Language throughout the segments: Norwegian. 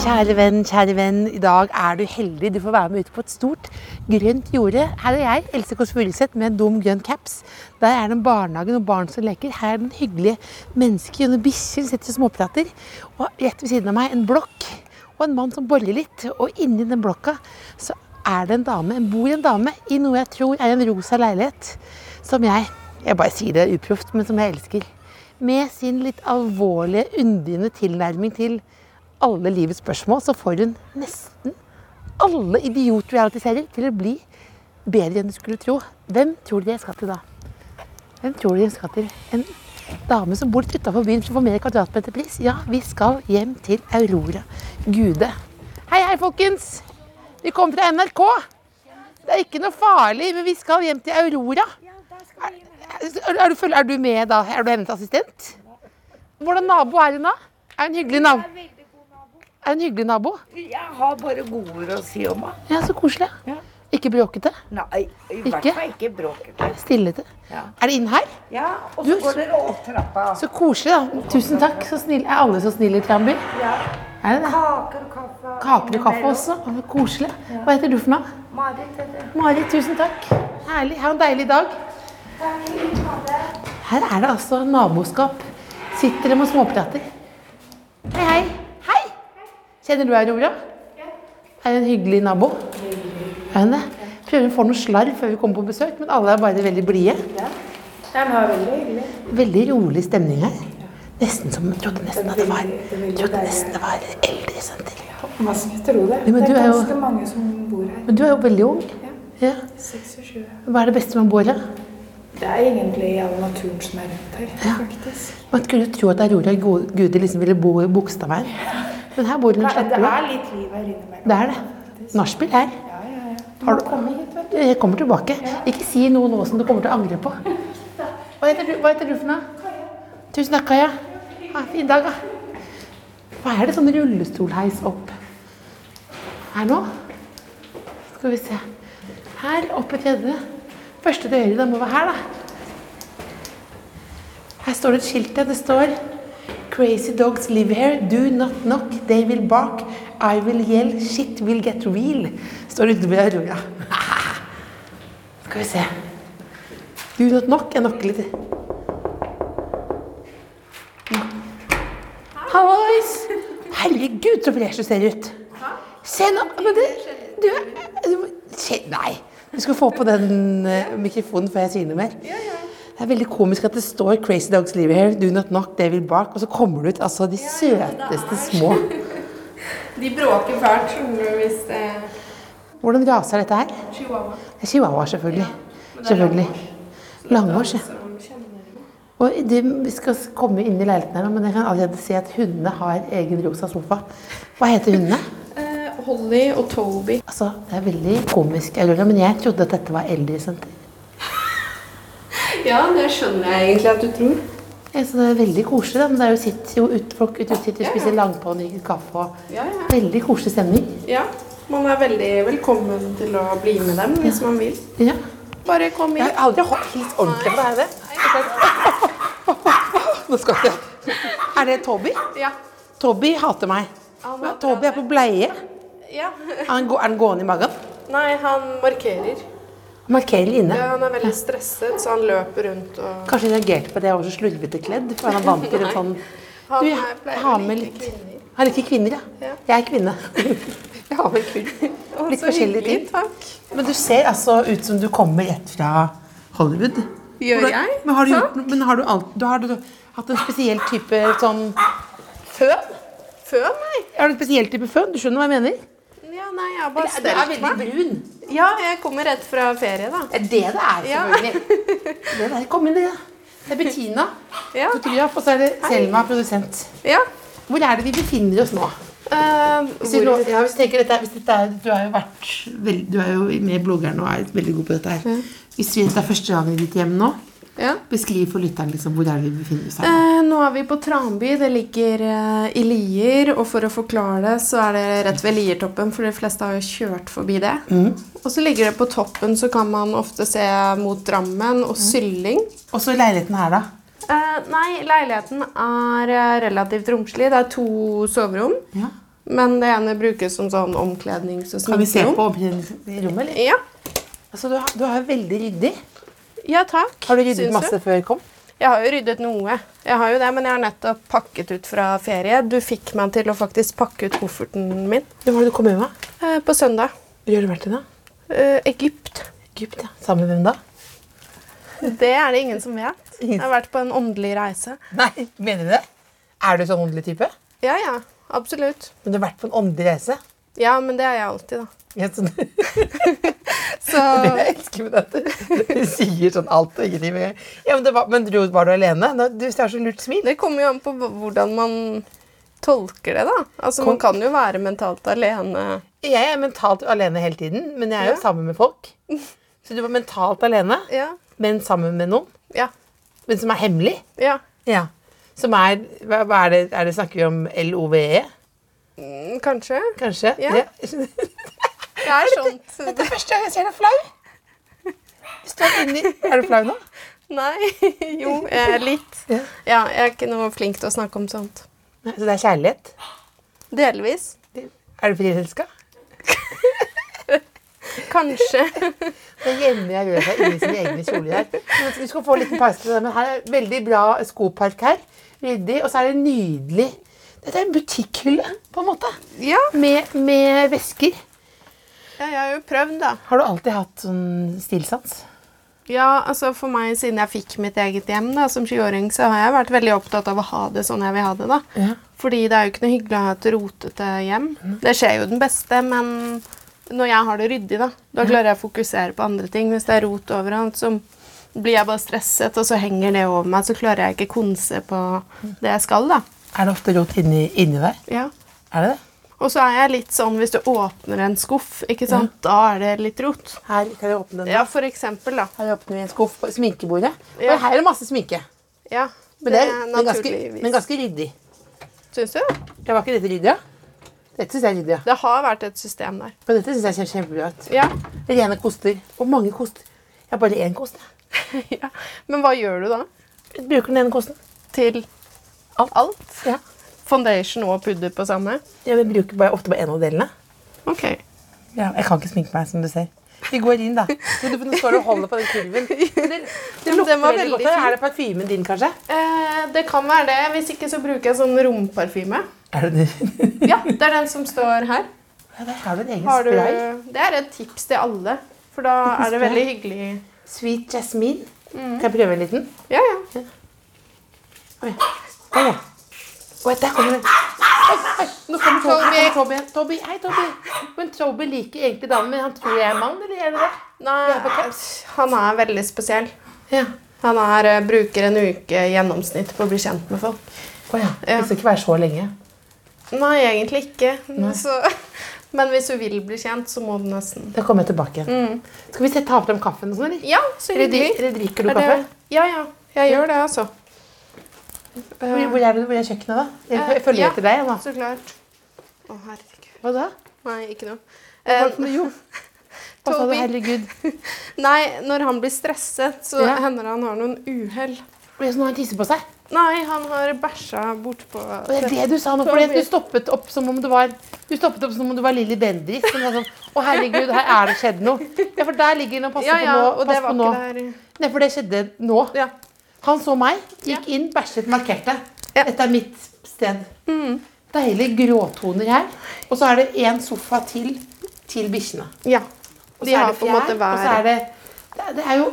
Kjære venn, kjære venn. I dag er du heldig. Du får være med ut på et stort, grønt jorde. Her er jeg, Else Kåss Furuseth, med en dum grønn caps. Der er det en barnehage og barn som leker. Her er det en hyggelige mennesker og noen som sitter og småprater. Og rett ved siden av meg en blokk og en mann som borer litt. Og inni den blokka så er det en dame, en bor en dame i noe jeg tror er en rosa leilighet. Som jeg, jeg bare sier det uproft, men som jeg elsker. Med sin litt alvorlige, undrende tilnærming til alle livets spørsmål, så får hun nesten alle idiot-reality-serier til å bli bedre enn du skulle tro. Hvem tror dere jeg skal til da? Hvem tror dere jeg skal til? En dame som bor utafor byen som får mer kvadratmeterpris? Ja, vi skal hjem til Aurora Gude. Hei, hei, folkens! Vi kommer fra NRK. Det er ikke noe farlig, men vi skal hjem til Aurora. Er, er, du, er du med da? Er du hennes assistent? Hvordan nabo er hun da? Er hun hyggelig nabo? Er en hyggelig nabo? Jeg har bare gode ord å si om henne. Ja, så koselig. Ja. Ikke bråkete? Nei, i hvert fall ikke bråkete. Stillete? Ja. Er det inn her? Ja, og Du, så går dere opp trappa. Så koselig, da. Tusen takk. Så snill. Er alle så snille i Tramby? Ja. Er det det? Kaker og kaffe. Kaker og kaffe også. Koselig. Hva heter du for noe? Marit heter. Marit, tusen takk. Herlig. Ha en deilig dag. Her er det altså naboskap. Sitter de og småprater. Hei, hei. Kjenner du Aurora? Er hun en hyggelig nabo? Er hun det? Prøver å få noe slarv før vi kommer på besøk, men alle er bare veldig blide. Veldig hyggelig. Veldig rolig stemning her. Nesten som trodde nesten at det var, trodde nesten det var eldresenter. Man skulle tro det. Det er ganske mange som bor her. Men du er jo veldig ung. Ja. 26. Hva er det beste man bor i? Det er egentlig all naturen som er rundt her, faktisk. Man skulle tro at Aurora Gude liksom ville bo i Bogstadveien. Men her bor hun Det, slappe det er litt liv her innimellom. Det er det. Nachspiel her. Ja, ja, ja. Du må komme hit, vet du. Jeg kommer tilbake. Ikke si noe nå som du kommer til å angre på. Hva heter du, hva heter du for noe? Tusen takk, Kaja. Ha en fin dag, da. Hva er det sånn rullestolheis opp her nå? Skal vi se. Her, oppe tredje. Første til høyre, da må være her, da. Her står det et skilt. ja. Det står Crazy dogs live here. Do not knock. They will bark. I will yell. Shit will get real. Står det ute ved Aurora. Skal vi se. Do not knock. Jeg knocker litt. Hallois! Herregud, så fresh du ser ut. Se nå Men det, du, er- Nei. Du skal få på den eh, mikrofonen før jeg sier noe mer. Det er veldig komisk at det står 'Crazy dogs live here, do not knock, they will bark', og så kommer det ut altså de søteste små. De bråker fælt, skjønner du, hvis det Hvordan rase er dette her? Chihuahua. Det er chihuahua, selvfølgelig. Ja, Selvfølgelig. Langårs, ja. Og de, vi skal komme inn i leiligheten her, nå, men jeg kan allerede si at hundene har egen rosa sofa. Hva heter hundene? Holly og Toby. Altså, Det er veldig komisk, Aurora, men jeg trodde at dette var eldresenter. Ja, det skjønner jeg egentlig at du tror. Ja, så det er veldig koselig, da, men det er jo sitt, jo ut, folk ute sitter og spiser langpå'n, drikker kaffe og Ja, ja. Veldig koselig stemning. ja. Man er veldig velkommen til å bli med dem hvis man vil. Ja. Bare kom inn. Jeg har aldri holdt helt ordentlig på det. Nå skal jeg Er det Toby? Ja. Toby hater meg. Toby er på bleie. Ja. Han, er han gående i magen? Nei, han markerer. Markerer inne. Ja, han er veldig stresset, så han løper rundt og Kanskje reagerte på at jeg var så slurvete kledd, for han er vant til en sånn Han Du, jeg pleier har å med like litt kvinner. Han liker kvinner, ja. Ja. Jeg er kvinne. Jeg har kurv. Å, Litt forskjellige ting. Takk. Men du ser altså ut som du kommer rett fra Hollywood. Gjør Hvordan- jeg? Men har du, gjort, men har du, alt, du, har du hatt en spesiell type sånn føn? Føn, nei. Har du en spesiell type føn? Du skjønner hva jeg mener? Nei, jeg har bare Du er veldig meg. brun. Ja, jeg kommer rett fra ferie, da. Det er det det er, selvfølgelig. Det der, Kom inn, det. Det er Bettina, Ja. fotograf, og så er det Selma, produsent. ja. Hvor er det vi befinner oss nå? Eh, Hvis, vi, ja, hvis, du dette, hvis dette er, du, har jo vært du er jo med i bloggeren og er veldig god på dette her. Hvis vi, dette er første gang i ditt hjem nå, ja. beskriv for lytteren liksom, hvor er vi befinner oss. Eh, nå er vi på Tranby. Det ligger eh, i Lier. Og for å forklare det, så er det rett ved Liertoppen, for de fleste har jo kjørt forbi det. Og så ligger det på toppen, så kan man ofte se mot Drammen og Sylling. Og så leiligheten her, da. Eh, nei, leiligheten er eh, relativt romslig. Det er to soverom. Ja. Men det ene brukes som sånn omklednings- og Kan vi se på omkledningsrommet? eller? Ja. Altså, du, har- du er veldig ryddig. Ja, takk. Har du ryddet masse masse før jeg kom? Jeg har jo ryddet noe. Jeg har jo det, Men jeg har nettopp pakket ut fra ferie. Du fikk meg til å faktisk pakke ut kofferten min Hvor var det du kom hjem eh, på søndag. Hvor har du vært i da? Eh, Egypt. Egypt, ja. Sammen med hvem da? Det er det ingen som vet. Jeg har vært på en åndelig reise. Nei, mener du det? Er du sånn åndelig type? Ja, ja. Absolutt. Men du har vært på en åndelig reise? Ja, men det er jeg alltid, da. Ja, Så Jeg elsker med dette. Du sier sånn alt og ingenting. Ja, men, du var, men dro, var du alene? Du har så lurt smil. det kommer jo an på hvordan man tolker det, da. Altså, Kom- Man kan jo være mentalt alene. Jeg er mentalt alene hele tiden, men jeg er jo Ja. sammen med folk. Så du var mentalt alene, Ja. men sammen med noen. Ja. Men som er hemmelig. ja. Ja. Som er Hva, hva er det? Er det Snakker vi om LOVE? Mm, Kanskje. Kanskje? Ja. Det Det er sånt. Det er første gang jeg ser deg flau. Du står inni Er du flau nå? Nei. Jo, er litt. Ja. Ja, jeg er ikke noe flink til å snakke om sånt. Nei, Så det er kjærlighet? Delvis. Er du frielska? Kanskje. Det gjemmer jeg røra inni sine egne kjoler her. Du Vi skal få en liten pause til det, men her er veldig bra skopark her. Ryddig. Og så er det nydelig Dette er en butikkhylle, på en måte. Ja. Med, med vesker. Ja, jeg har jo prøvd, da. Har du alltid hatt sånn stilsans? Ja, altså For meg, siden jeg fikk mitt eget hjem da, som 20-åring, så har jeg vært veldig opptatt av å ha det sånn jeg vil ha det. da. Ja. Fordi det er jo ikke noe hyggelig å ha et rotete hjem. Det skjer jo den beste, men når jeg har det ryddig, da, da klarer jeg å fokusere på andre ting. Hvis det er rot overalt, så blir jeg bare stresset, og så henger det over meg, så klarer jeg ikke konse på det jeg skal, da. Er det ofte rot inni, inni der? Ja. Er det det? Og så er jeg litt sånn hvis du åpner en skuff, ikke sant, da er det litt rot. Her kan jeg åpne den. Ja, for eksempel, da. Her åpner vi en skuff på sminkebordet. Ja. Og her er det masse sminke. Ja, Men, det, er- men, ganske, men ganske ryddig. Syns du? Det var ikke dette ryddig, ja? Dette syns jeg er ryddig, ja. Det har vært et system der. Men dette syns jeg ser kjempebra ut. Ja. Rene koster. Og mange koster. Jeg har bare én kost. ja. Men hva gjør du da? Bruker den ene kosten. Til Alt. alt? Ja. Foundation og pudder på samme? Jeg bruker bare, ofte bare en av delene. Ok. Ja, jeg kan ikke sminke meg, som du ser. Vi går inn, da. Du, du står og holder på den kurven. Det, det lukter veldig godt. Er det parfymen din, kanskje? Eh, det kan være det. Hvis ikke så bruker jeg sånn romparfyme. Er det det? Ja, det er den som står her. Ja, der har du en egen Har du, spray. det er et tips til alle. For da er det veldig hyggelig. Sweet jasmine. Kan jeg prøve en liten? Ja, ja. Oi. Oh, ja. Oi, der kommer den. Oi, oi, nå kommer Toby. Toby. Toby. Hei, Toby. Men Toby liker egentlig damen, men han tror jeg er mann, eller er det det? Nei, han er veldig spesiell. Ja. Han er, eh, bruker en uke i gjennomsnitt på å bli kjent med folk. Å ja. Ja. Det skal ikke være så lenge. Nei, egentlig ikke. Så, men hvis hun vil bli kjent, så må du nesten. Da kommer jeg tilbake. Skal vi ta frem kaffen og sånn, eller? Ja, så Eller, hyggelig. eller drikker du kaffe? Ja, ja. Jeg gjør det, altså. Hvor, hvor, er det, hvor er kjøkkenet, da? Jeg, jeg følger Ja. etter deg. Ja, Så klart. Å, herregud. Hva da? Nei, ikke noe. Hva var Eh, det? Jo. Hva sa du? Herregud. nei, når han blir stresset, så Ja. hender han har noen uhell. nå har han tisser på seg? Nei, han har bæsja bortpå det er det du sa nå, for du stoppet opp som om du var Du stoppet opp som om du var Lilly Bendriss. Som sånn, Å, herregud, her er det skjedd noe. Ja, for der ligger den og passer Ja, ja, på nå. og det Pass var på nå. Nei, for det skjedde nå. Ja. Han så meg, gikk inn, bæsjet, markerte. Dette er mitt sted. Deilige gråtoner her. Og så er det én sofa til til bikkjene. ja. Og De så er har det fjær, Og så er det Det er, jo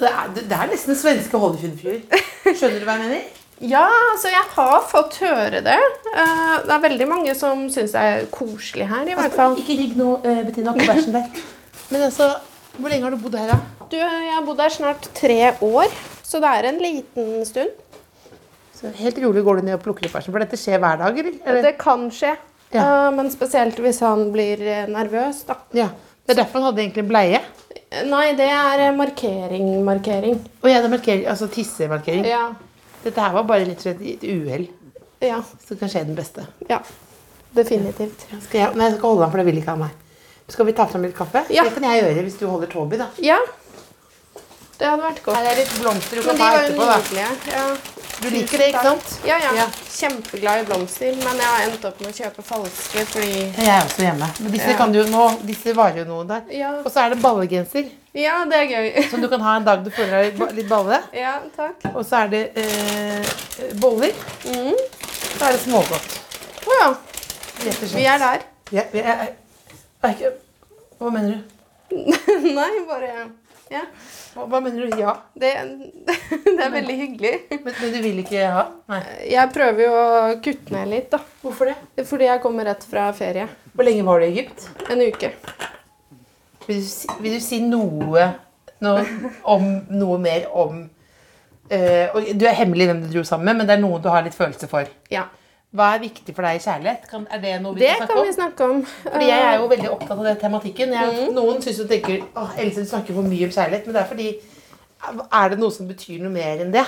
det er, det er nesten svenske Hollywood-fyrer. Skjønner du hva jeg mener? Ja, altså jeg har fått høre det. Eh, det er veldig mange som syns det er koselig her, i hvert fall. Ikke ligg nå, uh, Bettina, på bæsjen der. Men altså, hvor lenge har du bodd her, da? Du, jeg har bodd her snart tre år, så det er en liten stund. Så helt rolig går du ned og plukker opp bæsjen, for dette skjer hver dag, eller? Det kan skje, Ja. eh, men spesielt hvis han blir eh, nervøs, da. Ja. Det er derfor han hadde egentlig bleie. Nei, det er markering, markering, markering. ja, det er markering, altså tissemarkering. Ja. Dette her var bare litt slett et uhell. Ja. Så kan skje den beste. ja. Definitivt. Skal jeg, nei, jeg skal holde han, for det vil ikke han meg. Skal vi ta fram litt kaffe? Ja. Det kan jeg gjøre hvis du holder Toby, da. Ja. Det hadde vært godt. Her er litt blomster du kan ta etterpå, da. Ja. Du liker det, ikke sant? Ja, ja, Ja. Kjempeglad i blomster, men jeg har endt opp med å kjøpe falske fordi Jeg er også hjemme. Men disse, Ja. kan du jo nå, disse varer jo noe der. Ja. Og så er det ballegenser, Ja, det er gøy. som du kan ha en dag du føler deg litt balle. Ja, takk. Og så er det eh, boller. Mm. Så er det smågodt. Å ja. Rett og slett. Vi er der. Ja, vi er, er ikke, hva mener du? Nei, bare Ja. Hva, hva mener du? Ja. Det, det er veldig hyggelig. Men, men du vil ikke ha? Nei. Jeg prøver jo å kutte ned litt, da. Hvorfor det? Fordi jeg kommer rett fra ferie. Hvor lenge var du i Egypt? En uke. Vil du si, vil du si noe, noe, om, noe mer om uh, Du er hemmelig hvem du dro sammen med, men det er noen du har litt følelse for. Ja. Hva er viktig for deg i kjærlighet? Kan, er det noe vi Det kan kan vi snakke om. Fordi jeg er jo veldig opptatt av den tematikken. Jeg, Mm. Noen syns jo tenker Åh, Else, du snakker for mye om kjærlighet. Men det er fordi Er det noe som betyr noe mer enn det?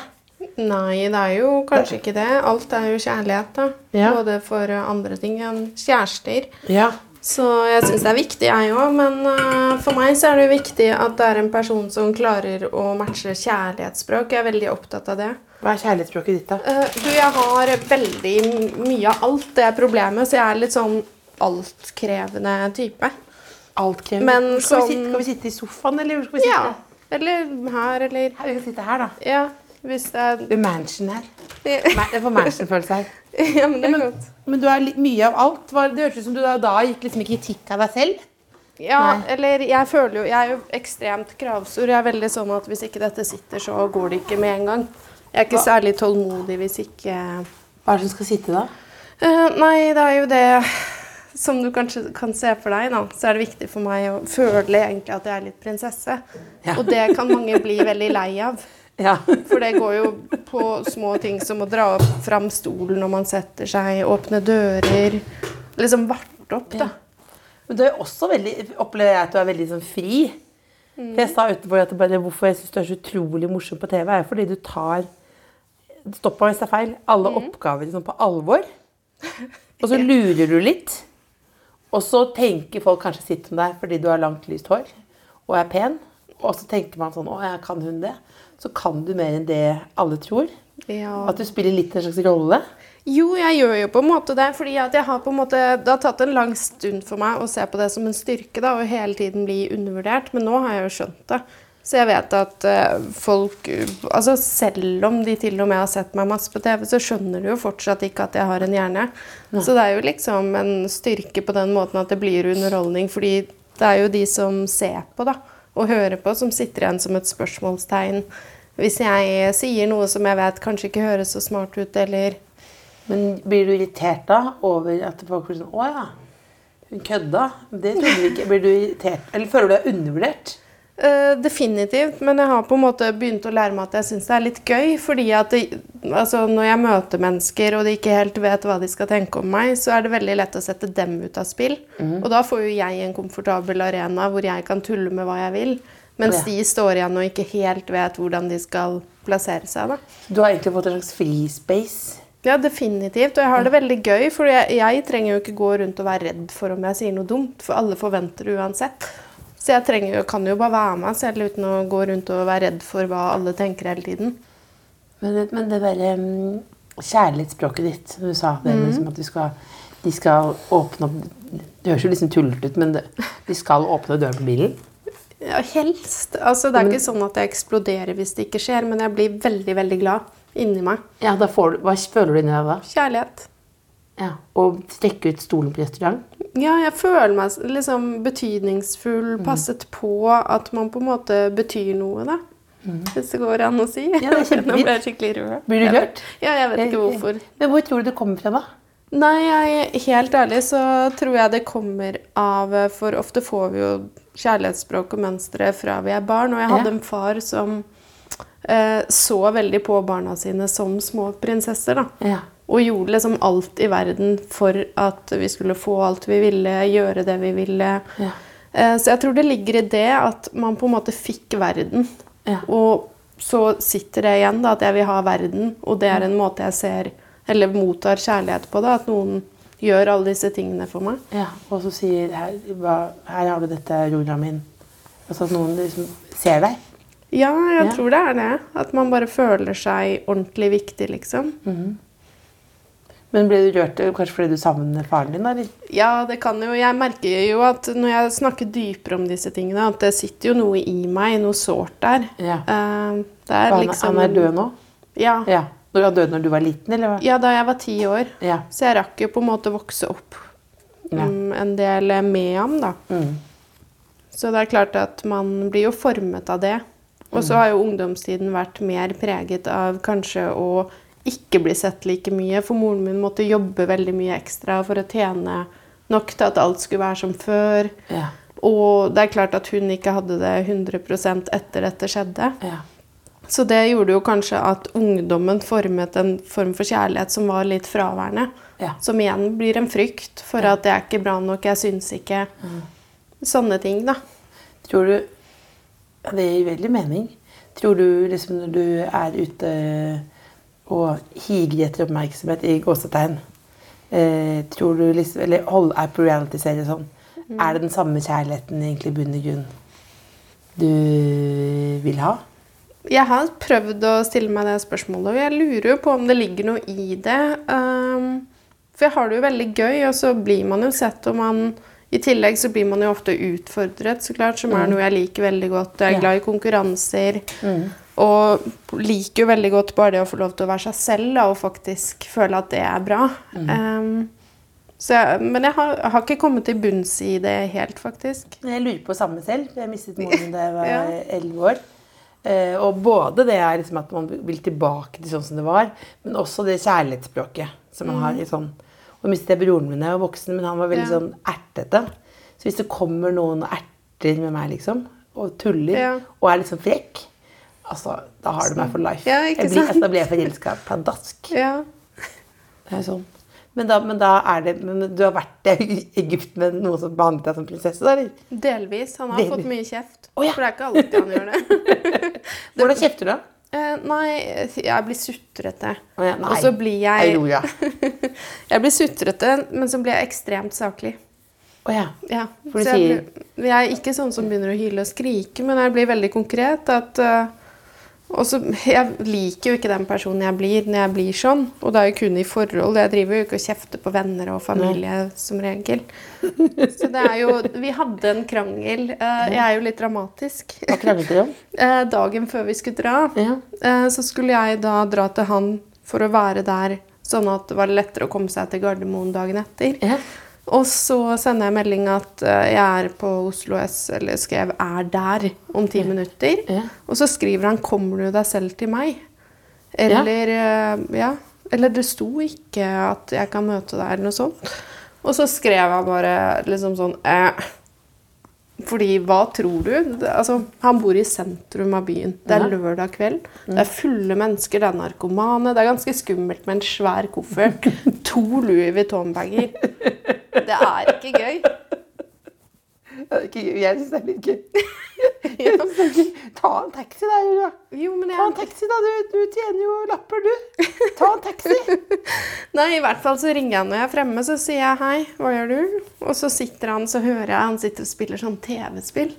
Nei, det er jo kanskje ikke det. Alt er jo kjærlighet, da. Ja. Både for andre ting enn kjærester. Ja. Så jeg syns det er viktig, jeg òg. Men uh, for meg så er det viktig at det er en person som klarer å matche kjærlighetsspråk. Jeg er veldig opptatt av det. Hva er kjærlighetsspråket ditt, da? Uh, du, jeg har veldig mye av alt. Det er problemet. Så jeg er litt sånn altkrevende type. Altkrevende? Skal, vi sitte, skal vi sitte i sofaen, eller hvor skal vi sitte? Ja. Eller her, eller Her, vi kan sitte her, da. Ja, hvis det er Ved mansion her. Jeg det får mansion-følelse her. Ja, men det er godt. Men du er mye av alt. Det hørtes ut som du da, da gikk liksom i kritikk av deg selv. Ja, Nei. eller jeg føler jo Jeg er jo ekstremt kravstor. Jeg er veldig sånn at hvis ikke dette sitter, så går det ikke med en gang. Jeg er ikke særlig tålmodig hvis ikke Hva er det som skal sitte da? Uh, Nei, det er jo det Som du kanskje kan se for deg, da, så er det viktig for meg å føle egentlig at jeg er litt prinsesse. Ja. Og det kan mange bli veldig lei av. Ja. For det går jo på små ting som å dra fram stolen når man setter seg, åpne dører Liksom varte opp, da. Men du er også veldig, opplever jeg at du er veldig sånn fri. For jeg sa utenfor at det bare, hvorfor jeg syns du er så utrolig morsom på TV, er fordi du tar Stopp meg hvis det er feil. Alle oppgaver liksom på alvor. Og så lurer du litt. Og så tenker folk kanskje sitt om deg fordi du har langt, lyst hår og er pen. Og så tenker man sånn Å, ja, kan hun det? Så kan du mer enn det alle tror. Ja. At du spiller litt en slags rolle. Jo, jeg gjør jo på en måte det, fordi jeg har på en måte Det har tatt en lang stund for meg å se på det som en styrke da, og hele tiden bli undervurdert, men nå har jeg jo skjønt det. Så jeg vet at eh, folk Altså selv om de til og med har sett meg masse på TV, så skjønner de jo fortsatt ikke at jeg har en hjerne. Så det er jo liksom en styrke på den måten at det blir underholdning, fordi det er jo de som ser på, da, og hører på, som sitter igjen som et spørsmålstegn. Hvis jeg sier noe som jeg vet kanskje ikke høres så smart ut, eller Men blir du irritert da over at folk blir sånn Å ja, hun kødda. Det trodde vi ikke. Blir du irritert? Eller føler du deg undervurdert? Eh, definitivt, men jeg har på en måte begynt å lære meg at jeg syns det er litt gøy. fordi at det, altså Når jeg møter mennesker og de ikke helt vet hva de skal tenke om meg, så er det veldig lett å sette dem ut av spill. Og da får jo jeg en komfortabel arena hvor jeg kan tulle med hva jeg vil. Mens Ja. de står igjen og ikke helt vet hvordan de skal plassere seg. da. Du har egentlig fått en slags frispace. Ja, definitivt. Og jeg har det veldig gøy, for jeg, jeg trenger jo ikke gå rundt og være redd for om jeg sier noe dumt, for alle forventer det uansett. Så jeg trenger, kan jo bare være meg selv uten å gå rundt og være redd for hva alle tenker hele tiden. Men, men det derre kjærlighetsspråket ditt, som du sa, det mm. liksom at du skal, de skal åpne opp Det høres jo liksom tullete ut, men de skal åpne døren på bilen. Ja, helst. Altså, det er ikke sånn at jeg eksploderer hvis det ikke skjer, men jeg blir veldig, veldig glad inni meg. Ja, du, Hva føler du inni deg da? Kjærlighet. Ja, Og strekke ut stolen på restaurant? Ja, jeg føler meg liksom betydningsfull, passet på, at man på en måte betyr noe, da. Hvis det går an å si. Ja, det er. Nå ble jeg skikkelig rød. Blir du rørt? Ja, jeg vet ikke hvorfor. Men hvor tror du det kommer fra, da? Nei, jeg, helt ærlig så tror jeg det kommer av For ofte får vi jo kjærlighetsspråk og mønstre fra vi er barn. Og jeg hadde en far som eh, så veldig på barna sine som små prinsesser. da. Ja. Og gjorde liksom alt i verden for at vi skulle få alt vi ville, gjøre det vi ville. Ja. Eh, Så jeg tror det ligger i det at man på en måte fikk verden. Ja. Og så sitter det igjen da, at jeg vil ha verden, og det er en måte jeg ser, eller mottar kjærlighet på. da, At noen gjør alle disse tingene for meg. Ja, og så sier her, her har du dette, Rora min. Altså at noen liksom ser deg. Ja, jeg Ja. tror det er det. At man bare føler seg ordentlig viktig, liksom. Men ble du rørt kanskje fordi du savner faren din? eller? Ja, det kan jo. Jeg merker jo at når jeg snakker dypere om disse tingene, at det sitter jo noe i meg, noe sårt der. Ja. Uh, er Han, liksom han er død nå? Ja. Ja. Han døde når du var liten, eller hva? ja, da jeg var ti år. Ja. Så jeg rakk jo på en måte vokse opp mm, en del med ham, da. Mm. Så det er klart at man blir jo formet av det. Og så har jo ungdomstiden vært mer preget av kanskje å ikke bli sett like mye. For moren min måtte jobbe veldig mye ekstra for å tjene nok til at alt skulle være som før. Ja. Og det er klart at hun ikke hadde det 100% etter dette skjedde. Ja. Så det gjorde jo kanskje at ungdommen formet en form for kjærlighet som var litt fraværende. Ja. Som igjen blir en frykt for at det er ikke bra nok, jeg syns ikke Sånne ting, da. Tror du Det gir veldig mening. Tror du liksom når du er ute og higer etter oppmerksomhet i gåsetegn eh, Tror du liksom Eller hold, er på reality-serie sånn. Er det den samme kjærligheten egentlig i bunn og grunn du vil ha? Jeg har prøvd å stille meg det spørsmålet, og jeg lurer jo på om det ligger noe i det. Um, for jeg har det jo veldig gøy, og så blir man jo sett, og man I tillegg så blir man jo ofte utfordret, så klart, som er noe jeg liker veldig godt. Jeg er Ja. glad i konkurranser. Og liker jo veldig godt bare det å få lov til å være seg selv da, og faktisk føle at det er bra. Um, så jeg, men jeg har, har ikke kommet til bunns i det helt, faktisk. Jeg lurer på samme selv. Jeg mistet moren da jeg var Ja. elleve år. Uh, og både det er liksom at man vil tilbake til sånn som det var, men også det kjærlighetsspråket som man har i sånn Og mistet jeg broren min da jeg var voksen, men han var veldig Mm. Ja. sånn ertete. Så hvis det kommer noen og erter med meg, liksom, og tuller, Ja. og er litt sånn frekk, altså, da har du meg for life. Ja, jeg blir, da blir jeg forelska pladask. Ja. Det er sånn. Men da, men da er det men Du har vært i Egypt med noen som behandlet deg som prinsesse? da, eller? Delvis. Han har Delvis. fått mye kjeft. Oh, ja. For det er ikke alltid han gjør det. Hvordan kjefter du, da? Uh, nei, jeg blir sutrete. Oh, ja. Og så blir jeg Aurora. Jeg blir sutrete, men så blir jeg ekstremt saklig. Oh, ja. Ja. For du sier jeg, blir, jeg er ikke sånn som begynner å hyle og skrike, men jeg blir veldig konkret. At, eh, og så, jeg liker jo ikke den personen jeg blir når jeg blir sånn. Og det er jo kun i forhold. Jeg driver jo ikke og kjefter på venner og familie som regel. Så det er jo Vi hadde en krangel. eh, Jeg er jo litt dramatisk. Hva kranglet dere om? Eh, Dagen før vi skulle dra, Ja. eh, så skulle jeg da dra til han for å være der, sånn at det var lettere å komme seg til Gardermoen dagen etter. Ja. Og så sender jeg melding at eh, jeg er på Oslo S, eller skrev 'er der' om ti minutter. Ja. Og så skriver han 'kommer du deg selv til meg'? Eller ja. ja. Eller det sto ikke at jeg kan møte deg, eller noe sånt. Og så skrev jeg bare liksom sånn eh, Fordi hva tror du? Altså, han bor i sentrum av byen. Det er lørdag kveld. Det er fulle mennesker, det er narkomane. Det er ganske skummelt med en svær koffert. To Louis Vuitton-bager. Det er ikke gøy. Det er ikke gøy. Jeg syns det er litt gøy. Jeg synes det er gøy. Ta en taxi, da. Julia. Jo, men Ta en taxi, da. Du, du tjener jo lapper, du. Ta en taxi. nei, I hvert fall så ringer jeg når jeg er fremme, så sier jeg hei, hva gjør du? Og så sitter han, så hører jeg han sitter og spiller sånn TV-spill.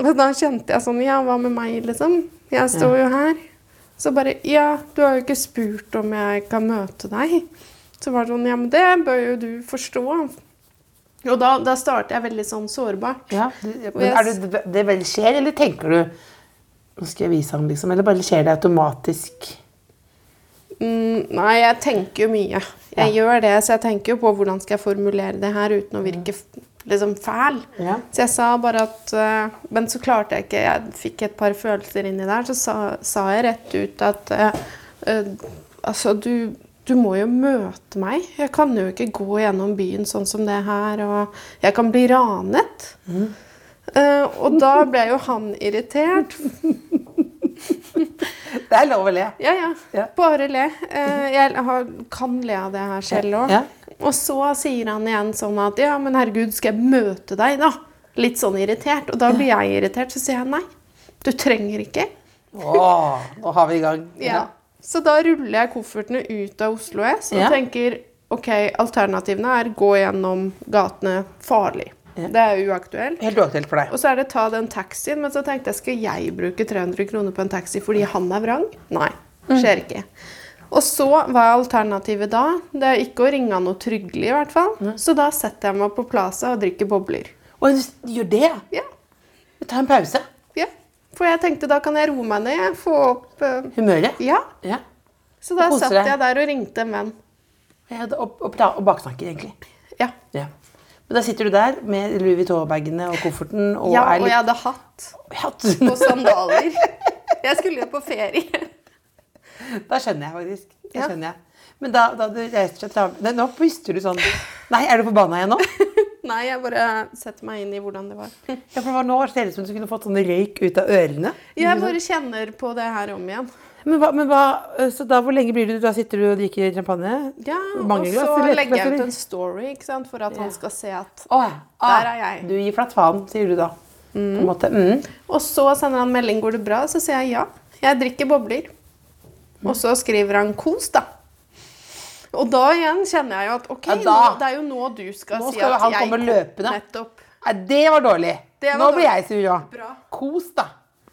Og da kjente jeg sånn Ja, hva med meg, liksom? Jeg står jo her. Så bare Ja, du har jo ikke spurt om jeg kan møte deg. Så var det sånn Ja, men det bør jo du forstå. Og da, da starter jeg veldig sånn sårbart. Ja, er du, det vel skjer, eller tenker du Nå skal jeg vise ham, liksom. Eller bare skjer det automatisk? Mm, nei, jeg tenker jo mye. Jeg gjør det, så jeg tenker jo på hvordan skal jeg formulere det her uten å virke liksom fæl. Ja. Så jeg sa bare at uh, Men så klarte jeg ikke Jeg fikk et par følelser inni der. Så sa, sa jeg rett ut at uh, uh, Altså, du, du må jo møte meg. Jeg kan jo ikke gå gjennom byen sånn som det her, og jeg kan bli ranet. Eh, og da ble jo han irritert. Det er lov å le. Ja, ja. Ja. Bare le. Uh, jeg har, kan le av det her selv òg. Ja. Og så sier han igjen sånn at ja, men herregud, skal jeg møte deg, da? Litt sånn irritert. Og da blir jeg irritert, så sier jeg nei. Du trenger ikke. Å, nå har vi i gang. Ja. Så da ruller jeg koffertene ut av Oslo S og Ja. tenker ok, alternativene er gå gjennom gatene farlig. Ja. Det er uaktuelt. Helt uaktuelt for deg. Og så er det ta den taxien, men så tenkte jeg skal jeg bruke 300 kroner på en taxi fordi han er vrang? Nei, skjer ikke. Og så hva er alternativet da? Det er ikke å ringe noe tryggelig i hvert fall. Så da setter jeg meg på Plaza og drikker bobler. Og du gjør det? Ja, Ta en pause. ja. For jeg tenkte da kan jeg roe meg ned, få opp uh, Humøret? Ja. Ja. Så da satt jeg der og ringte en venn. Ja, Og, og, og baksnakker, egentlig. Ja. Ja. Men da sitter du der med Louis Vuitton-bagene og kofferten og ja, og jeg hadde hatt Hatt. og sandaler. Jeg skulle jo på ferie. Da skjønner jeg faktisk. Da skjønner jeg. Men da, da du reiste fra Tra- Nå puster du sånn Nei, er du forbanna igjen nå? Nei, jeg bare setter meg inn i hvordan det var. Ja, for det var nå ser det ut som du kunne fått sånn røyk ut av ørene. Jeg bare kjenner på det her om igjen. Men hva, men hva, Så da, hvor lenge blir du? Da sitter du og drikker champagne? Ja, Mange og glass, så legger jeg ut en story ikke sant, for at han skal se at oh, ja. Der er jeg. Du gir flatt faen, sier du da. Måte. Mm. Og så sender han melding 'Går det bra?' Så sier jeg ja. Jeg drikker bobler. Og så skriver han 'kos', da. Og da igjen kjenner jeg jo at ok, Ja, nå, det er jo nå du skal, Nå si skal at han jeg komme løpende. Nettopp. Nei, det var dårlig. Det var Nå blir jeg sur òg. Bra. Kos, da.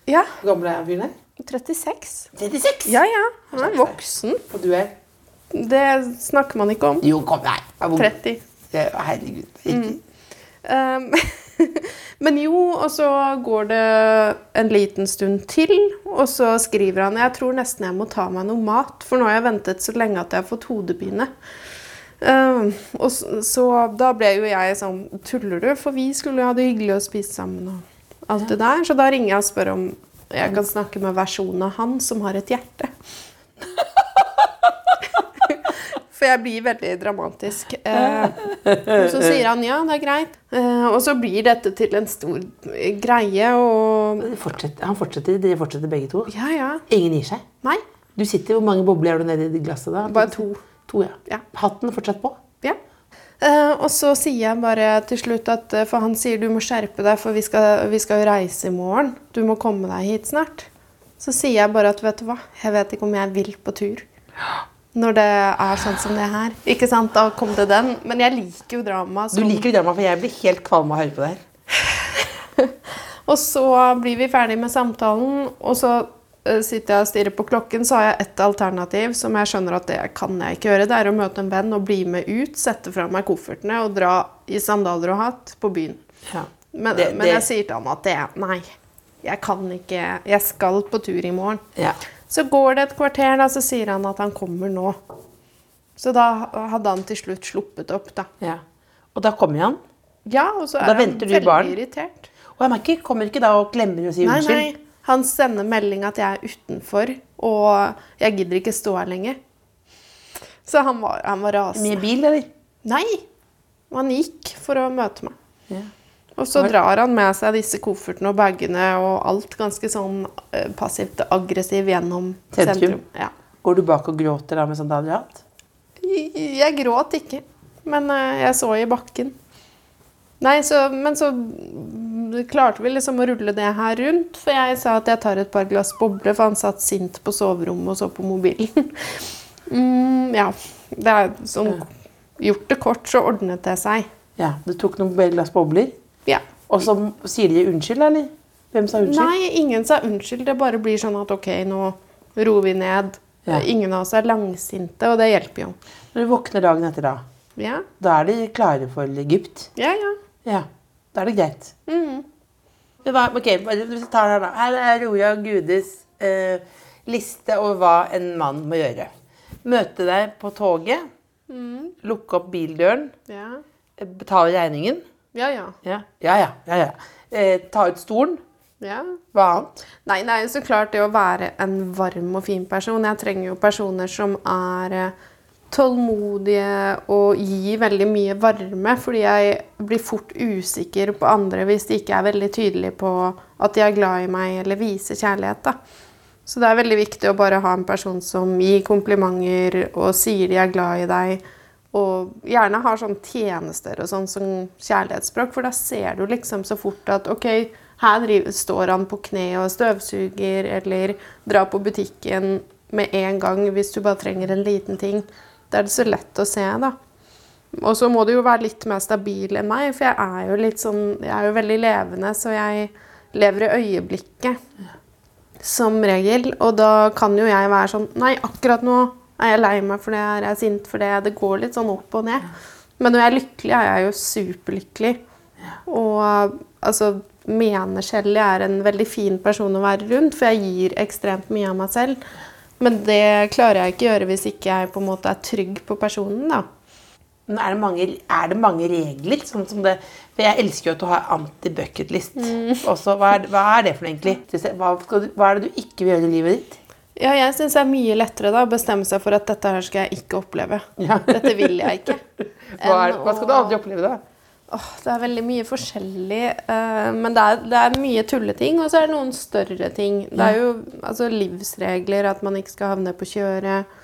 Ja. Hvor gammel er fyren her? 36. 36. Ja, ja. Han er voksen. Og du er? Det snakker man ikke om. Jo, kom, nei. Jeg er hvor- 30. Ja, Herregud. Ikke. Um, men jo, og så går det en liten stund til, og så skriver han Jeg tror nesten jeg må ta meg noe mat, for nå har jeg ventet så lenge at jeg har fått hodepine. Uh, og så, så da ble jo jeg sånn Tuller du? For vi skulle jo ha det hyggelig å spise sammen og alt det der. Så da ringer jeg og spør om jeg kan snakke med versjonen av han som har et hjerte. For jeg blir veldig dramatisk. Eh, og så sier han ja, det er greit. Eh, og så blir dette til en stor greie, og Fortsett, han fortsetter, dere fortsetter begge to. Ja, ja. Ingen gir seg. Nei. Du sitter, Hvor mange bobler er du nedi glasset da? Bare to. To, ja. Ja. Hatten fortsatt på? Ja. Eh, og så sier jeg bare til slutt at eh, For han sier du må skjerpe deg, for vi skal, vi skal jo reise i morgen. Du må komme deg hit snart. Så sier jeg bare at vet du hva, jeg vet ikke om jeg vil på tur. Når det er sånn som det her. Ikke sant, Da kom det den. Men jeg liker jo drama. Du liker drama, for jeg blir helt kvalm av å høre på det her. Og så blir vi ferdig med samtalen, og så eh, sitter jeg og stirrer på klokken, så har jeg ett alternativ som jeg skjønner at det kan jeg ikke gjøre. Det er å møte en venn og bli med ut, sette fra meg koffertene og dra i sandaler og hatt på byen. Ja. Men, Det- men jeg sier til han at det Nei, jeg kan ikke Jeg skal på tur i morgen. Ja. Så går det et kvarter, da, så sier han at han kommer nå. Så da hadde han til slutt sluppet opp, da. ja. Og da kommer han. Ja, og så er er han veldig barn? irritert. Og han er ikke, kommer ikke da og klemmer og sier Nei, unnskyld? nei. Han sender melding at jeg er utenfor, og jeg gidder ikke stå her lenger. Så han var, han var rasende. Med bil, eller? Nei! Han gikk for å møte meg. Ja. Og så drar han med seg disse koffertene og bagene og alt ganske sånn passivt passivt aggressiv gjennom Sentrum. sentrum. Ja. Går du bak og gråter da med sånt og? Jeg gråt ikke, men eh, jeg så i bakken. Nei, så, men så klarte vi liksom å rulle det her rundt, for jeg sa at jeg tar et par glass boble, for han satt sint på soverommet og så på mobilen. mm, ja, det er sånn Gjort det kort, så ordnet det seg. Ja, Du tok noen glass bobler, Ja. og så sier de unnskyld, eller? Hvem sa unnskyld? Nei, ingen sa unnskyld. Det bare blir sånn at ok, nå roer vi ned. Ja. Ingen av oss er langsinte, og det hjelper jo. Når du våkner dagen etter da, Ja, da er de klare for Egypt? ja. ja. Ja. Da er det greit. Mm. Men hva, ok, vi tar Her da. Her er Roja Gudes eh, liste over hva en mann må gjøre. Møte deg på toget. Mm. Lukke opp bildøren. Ja, eh, Betale regningen. Ja. ja. Ja, ja, ja. ja, ja. Eh, ta ut stolen. ja. Hva annet? Nei, det er jo så klart det å være en varm og fin person. Jeg trenger jo personer som er eh, tålmodige og gir veldig mye varme, fordi jeg blir fort usikker på andre hvis de ikke er veldig tydelige på at de er glad i meg eller viser kjærlighet. da. Så det er veldig viktig å bare ha en person som gir komplimenter og sier de er glad i deg. Og gjerne har sånn tjenester og sånn som kjærlighetsspråk, for da ser du liksom så fort at ok, her driver, står han på kne og støvsuger, eller drar på butikken med en gang hvis du bare trenger en liten ting. Da er det så lett å se, da. Og så må du jo være litt mer stabil enn meg, for jeg er jo litt sånn Jeg er jo veldig levende, så jeg lever i øyeblikket. Som regel. Og da kan jo jeg være sånn Nei, akkurat nå er jeg lei meg for det, er jeg sint for det. Det går litt sånn opp og ned. Men når jeg er lykkelig, er jeg jo superlykkelig. Og altså mener selv jeg er en veldig fin person å være rundt, for jeg gir ekstremt mye av meg selv. Men det klarer jeg ikke gjøre hvis ikke jeg på en måte er trygg på personen, da. Men er det mange, er det mange regler? Sånn som det, for jeg elsker jo at du har anti-bucketlist. Også, hva, er, hva er det for noe egentlig? Hva, du, hva er det du ikke vil gjøre i livet ditt? Ja, jeg syns det er mye lettere da å bestemme seg for at dette her skal jeg ikke oppleve. Ja. Dette vil jeg ikke. Hva, er, hva skal du aldri oppleve, da? Åh, det er veldig mye forskjellig. Uh, men det er, det er mye tulleting, og så er det noen større ting. Det er jo altså, livsregler, at man ikke skal havne på kjøret,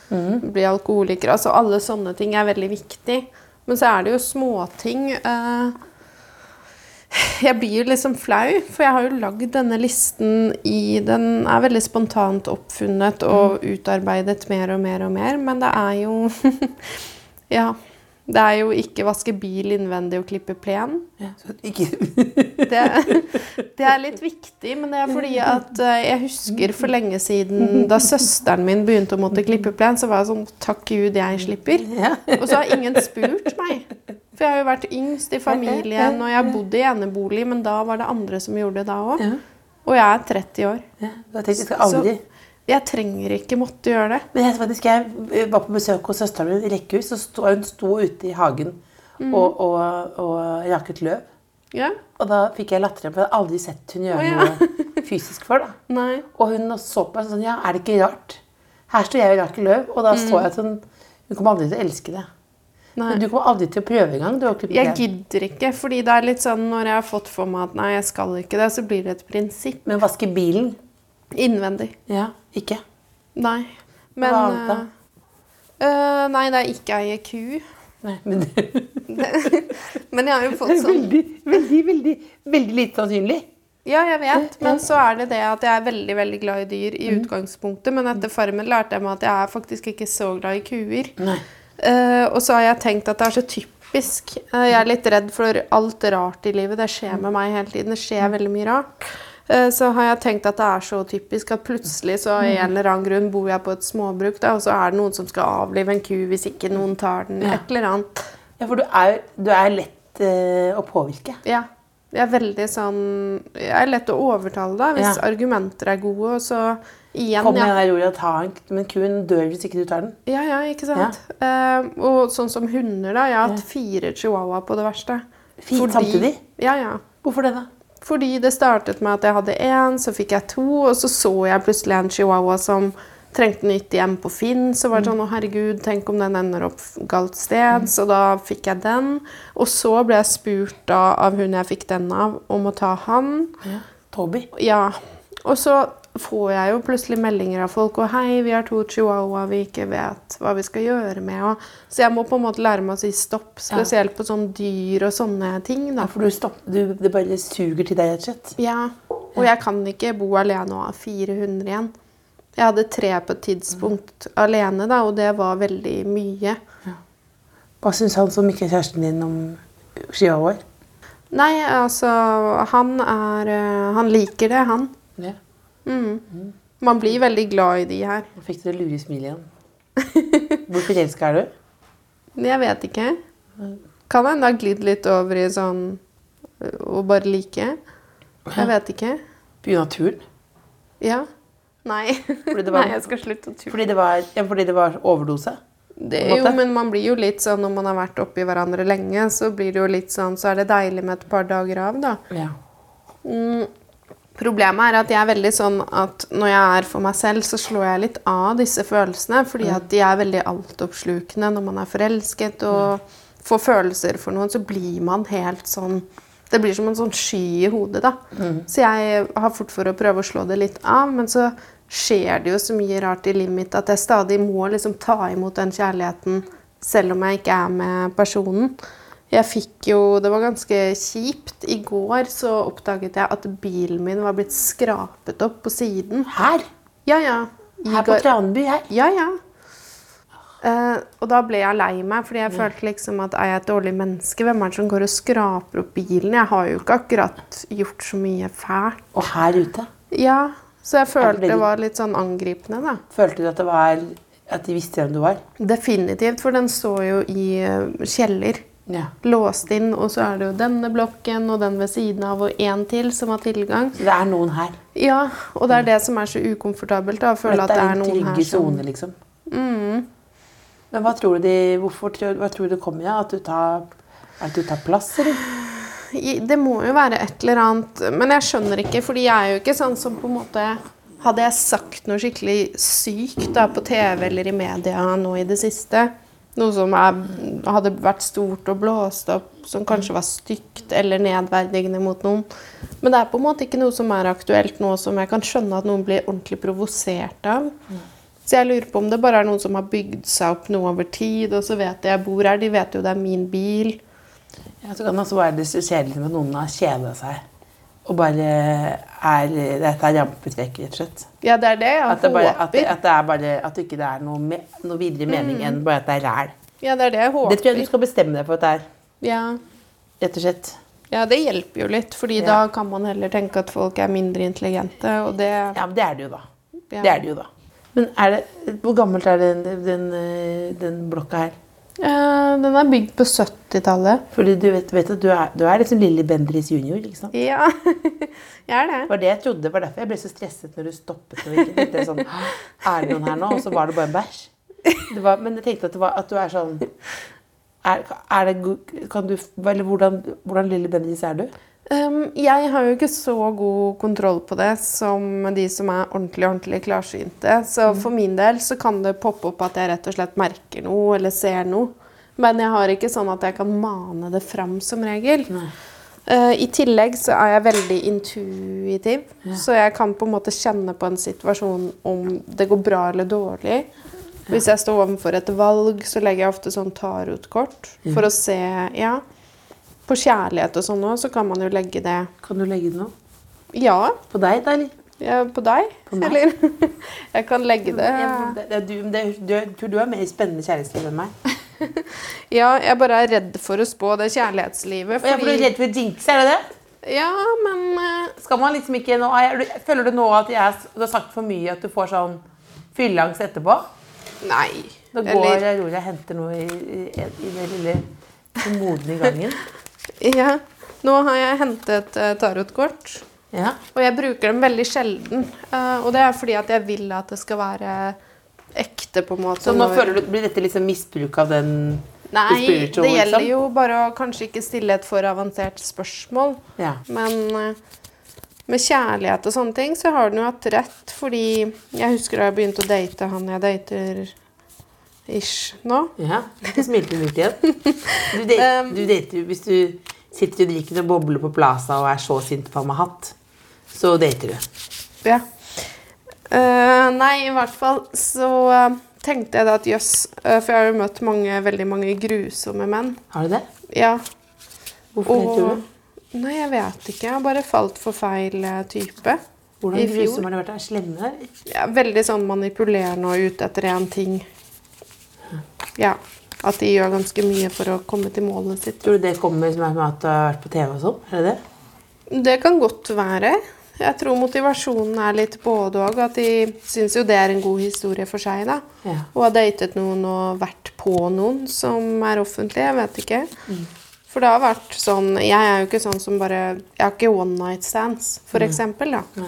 bli alkoholiker. Altså alle sånne ting er veldig viktig. Men så er det jo småting. eh, jeg blir jo liksom flau, for jeg har jo lagd denne listen i Den er veldig spontant oppfunnet og utarbeidet mer og mer og mer, men det er jo Ja. Det er jo ikke vaske bil innvendig og klippe plen. Ja, ikke, Det, det er litt viktig, men det er fordi at eh, jeg husker for lenge siden da søsteren min begynte å måtte klippe plen, så var jeg sånn Takk Gud, jeg slipper. Og så har ingen spurt meg. For jeg har jo vært yngst i familien, og jeg bodde i enebolig, men da var det andre som gjorde det da òg. Og jeg er 30 år. Ja, da tenkte jeg skal aldri jeg trenger ikke måtte gjøre det. Men jeg, faktisk, jeg var på besøk hos søsteren min i rekkehus, og stod, hun sto ute i hagen Mm. og, og, og raket løv. Ja? Og da fikk jeg latter, for jeg hadde aldri sett hun gjøre oh, ja. noe fysisk før. da. Nei. Og hun så på meg sånn Ja, er det ikke rart? Her står jeg og raker løv, og da så jeg sånn Hun kommer aldri til å elske det. Nei. Men du kommer aldri til å prøve engang. Jeg gidder ikke, fordi det er litt sånn når jeg har fått for meg at nei, jeg skal ikke det, så blir det et prinsipp. Men vaske bilen? Innvendig. Ja, ikke? Nei. Men Hva annet da? eh, Nei, det er ikke eie ku. Nei, men det Men jeg har jo fått sånn veldig, veldig, veldig, veldig lite sannsynlig. Ja, jeg vet, men så er det det at jeg er veldig veldig glad i dyr i utgangspunktet. Men etter Farmen lærte jeg meg at jeg er faktisk ikke så glad i kuer. Nei. Eh, og så har jeg tenkt at det er så typisk. Uh, jeg er litt redd for alt rart i livet. Det skjer med meg hele tiden. Det skjer veldig mye rart. Uh, så har jeg tenkt at det er så typisk at plutselig så av en eller annen grunn bor jeg på et småbruk, da, og så er det noen som skal avlive en ku hvis ikke noen tar den. Ja. Et eller annet. Ja, for du er, du er lett å påvirke. Ja. Jeg er veldig sånn Jeg er lett å overtale deg hvis Ja. argumenter er gode, og så igjen Kom med ja. ordet ta en, men kuen dør hvis ikke du tar den. Ja, ja, ikke sant? Eh, og sånn som hunder, da. Jeg har hatt fire chihuahua på det verste. Fint samtidig? Ja, ja. Hvorfor det, da? Fordi det startet med at jeg hadde én, så fikk jeg to, og så så jeg plutselig en chihuahua som trengte nytt hjem på Finn. Så var det sånn å herregud, tenk om den ender opp galt sted. Så da fikk jeg den. Og så ble jeg spurt da av hun jeg fikk den av, om å ta han. Ja. Toby. Ja. Og så får jeg jo plutselig meldinger av folk og 'Hei, vi har to chihuahua vi ikke vet hva vi skal gjøre med.' Og, så jeg må på en måte lære meg å si stopp, spesielt på sånne dyr og sånne ting. da. Ja, for du du, det bare suger til deg, rett og slett. Ja, og jeg kan ikke bo alene og ha fire hunder igjen. Jeg hadde tre på et tidspunkt alene, da, og det var veldig mye. Hva syns han som ikke er kjæresten din om chihuahuaer? Nei, altså Han er eh, Han liker det, han. Ja. Mm. Man blir veldig glad i de her. Nå fikk du det lure smilet igjen. Hvor forelska er du? Jeg vet ikke. Kan hende det har glidd litt over i sånn øh, å bare like. Jeg vet ikke. Begynne å turne? Ja. Nei. Var- Nei, jeg skal slutte å turne. Fordi ja, fordi det var overdose? Det, jo, men man blir jo litt sånn når man har vært oppi hverandre lenge, så blir det jo litt sånn Så er det deilig med et par dager av, da. Ja. Mm. Problemet er at jeg er veldig sånn at når jeg er for meg selv, så slår jeg litt av disse følelsene, fordi at de er veldig altoppslukende når man er forelsket og får følelser for noen, så blir man helt sånn Det blir som en sånn sky i hodet, da. Så jeg har fort for å prøve å slå det litt av, men så skjer det jo så mye rart i livet mitt at jeg stadig må liksom ta imot den kjærligheten selv om jeg ikke er med personen. Jeg fikk jo Det var ganske kjipt. I går så oppdaget jeg at bilen min var blitt skrapet opp på siden. Her? Ja, ja. I Her på Tranby? Her? Ja, ja. Uh, og da ble jeg lei meg, fordi jeg følte liksom at er jeg et dårlig menneske? Hvem er det som går og skraper opp bilen? Jeg har jo ikke akkurat gjort så mye fælt. Og her ute? Ja, så jeg følte det var litt sånn angripende, da. Følte du at det var At de visste hvem du var? Definitivt, for den står jo i eh, kjeller. Ja. Låst inn, og så er det jo denne blokken og den ved siden av og én til som har tilgang. Så det er noen her. Ja, og det er det som er så ukomfortabelt. da, Å føle at det er er en noen her trygge som sone, liksom. Men hva tror du de Hvorfor hva tror du det kommer av? At du tar At du tar plass, eller? Det må jo være et eller annet Men jeg skjønner ikke, fordi jeg er jo ikke sånn som på en måte Hadde jeg sagt noe skikkelig sykt da, på TV eller i media nå i det siste, noe som er, hadde vært stort og blåst opp, som kanskje var stygt eller nedverdigende mot noen Men det er på en måte ikke noe som er aktuelt nå som jeg kan skjønne at noen blir ordentlig provosert av. Så jeg lurer på om det bare er noen som har bygd seg opp noe over tid, og så vet de jeg bor her, de vet jo det er min bil. Ja, så kan det også være det kjedelig med noen har kjeda seg. Og bare er Dette er rampetrekk, rett og slett. Ja, det er det jeg At det, bare, håper. at det, at det er bare At det ikke er noe, me, noe videre mening enn bare at det er ræl. Ja, det er det jeg håper. Det tror jeg du skal bestemme deg for at det er. Ja. Rett og slett. ja, det hjelper jo litt, fordi Ja. da kan man heller tenke at folk er mindre intelligente, og det Ja, men det er det jo, da. Ja. Det er det jo, da. Men er det, hvor gammelt er den, den, eh, den blokka her? Eh, Den er bygd på 70-tallet. Fordi du vet, vet at du er, du er liksom Lilly Bendriss junior, ikke sant? Ja, jeg er det. Var det jeg trodde. Var derfor jeg ble så stresset når du stoppet. Og ikke tenkte sånn, Er det noen her nå? Og så var det bare en bæsj. Det var, men jeg tenkte at, det var, at du er sånn er, er det, kan du, eller hvordan, hvordan Lilly Bendriss er du? Um, jeg har jo ikke så god kontroll på det som de som er ordentlig ordentlig klarsynte. Så for min del så kan det poppe opp at jeg rett og slett merker noe eller ser noe. Men jeg har ikke sånn at jeg kan mane det fram som regel. Uh, I tillegg så er jeg veldig intuitiv, så jeg kan på en måte kjenne på en situasjon om det går bra eller dårlig. Hvis jeg står overfor et valg, så legger jeg ofte sånn tarotkort for å se Ja. På kjærlighet og sånn òg, så kan man jo legge det Kan du legge det nå? Ja, På deg, da, eller? ja på deg. På? Eller Jeg kan legge det Det, det, du, det, du, tror du er mer spennende kjærlighetsliv enn meg. Ja, jeg bare er redd for å spå det kjærlighetslivet. Og jeg blir redd for jinx, er det det? Ja, men eh, Skal man liksom ikke nå, er Føler du nå at jeg, du har sagt for mye, at du får sånn fylleangst etterpå? Nei. Da går Eller rolig og henter noe i, i, i det lille modne i gangen. Ja. Nå har jeg hentet eh, tarotkort. Ja. Og jeg bruker dem veldig sjelden. eh, og det er fordi at jeg vil at det skal være ekte, på en måte. Så nå føler du, blir dette liksom misbruk av den Nei, det gjelder liksom? jo bare å kanskje ikke stille et for avansert spørsmål. Ja. Men eh, med kjærlighet og sånne ting, så har den jo hatt rett. Fordi jeg husker da jeg begynte å date han jeg dater ish nå. ja. Så smilte hun ut igjen. Du dater, du dater hvis du sitter og drikker noen bobler på Plaza og er så sint på hatt, så dater du. Ja. Uh, nei, i hvert fall så uh, tenkte jeg da at jøss uh, For jeg har jo møtt mange, veldig mange grusomme menn. Har du det? Ja. Hvorfor det, tror du? Nei, jeg vet ikke. Jeg har bare falt for feil type. Hvordan grusomme har de vært? Er slemme? Ja, veldig sånn manipulerende og ute etter én ting. Ja. At de gjør ganske mye for å komme til målet sitt. Tror du det kommer med at du har vært på TV og sånn? Er det det? Det kan godt være. Jeg tror motivasjonen er litt både og. At de syns jo det er en god historie for seg. da. Ja. Og har datet noen og vært på noen som er offentlige. Jeg vet ikke. For det har vært sånn Jeg er jo ikke sånn som bare Jeg har ikke one night stands, for eksempel. da.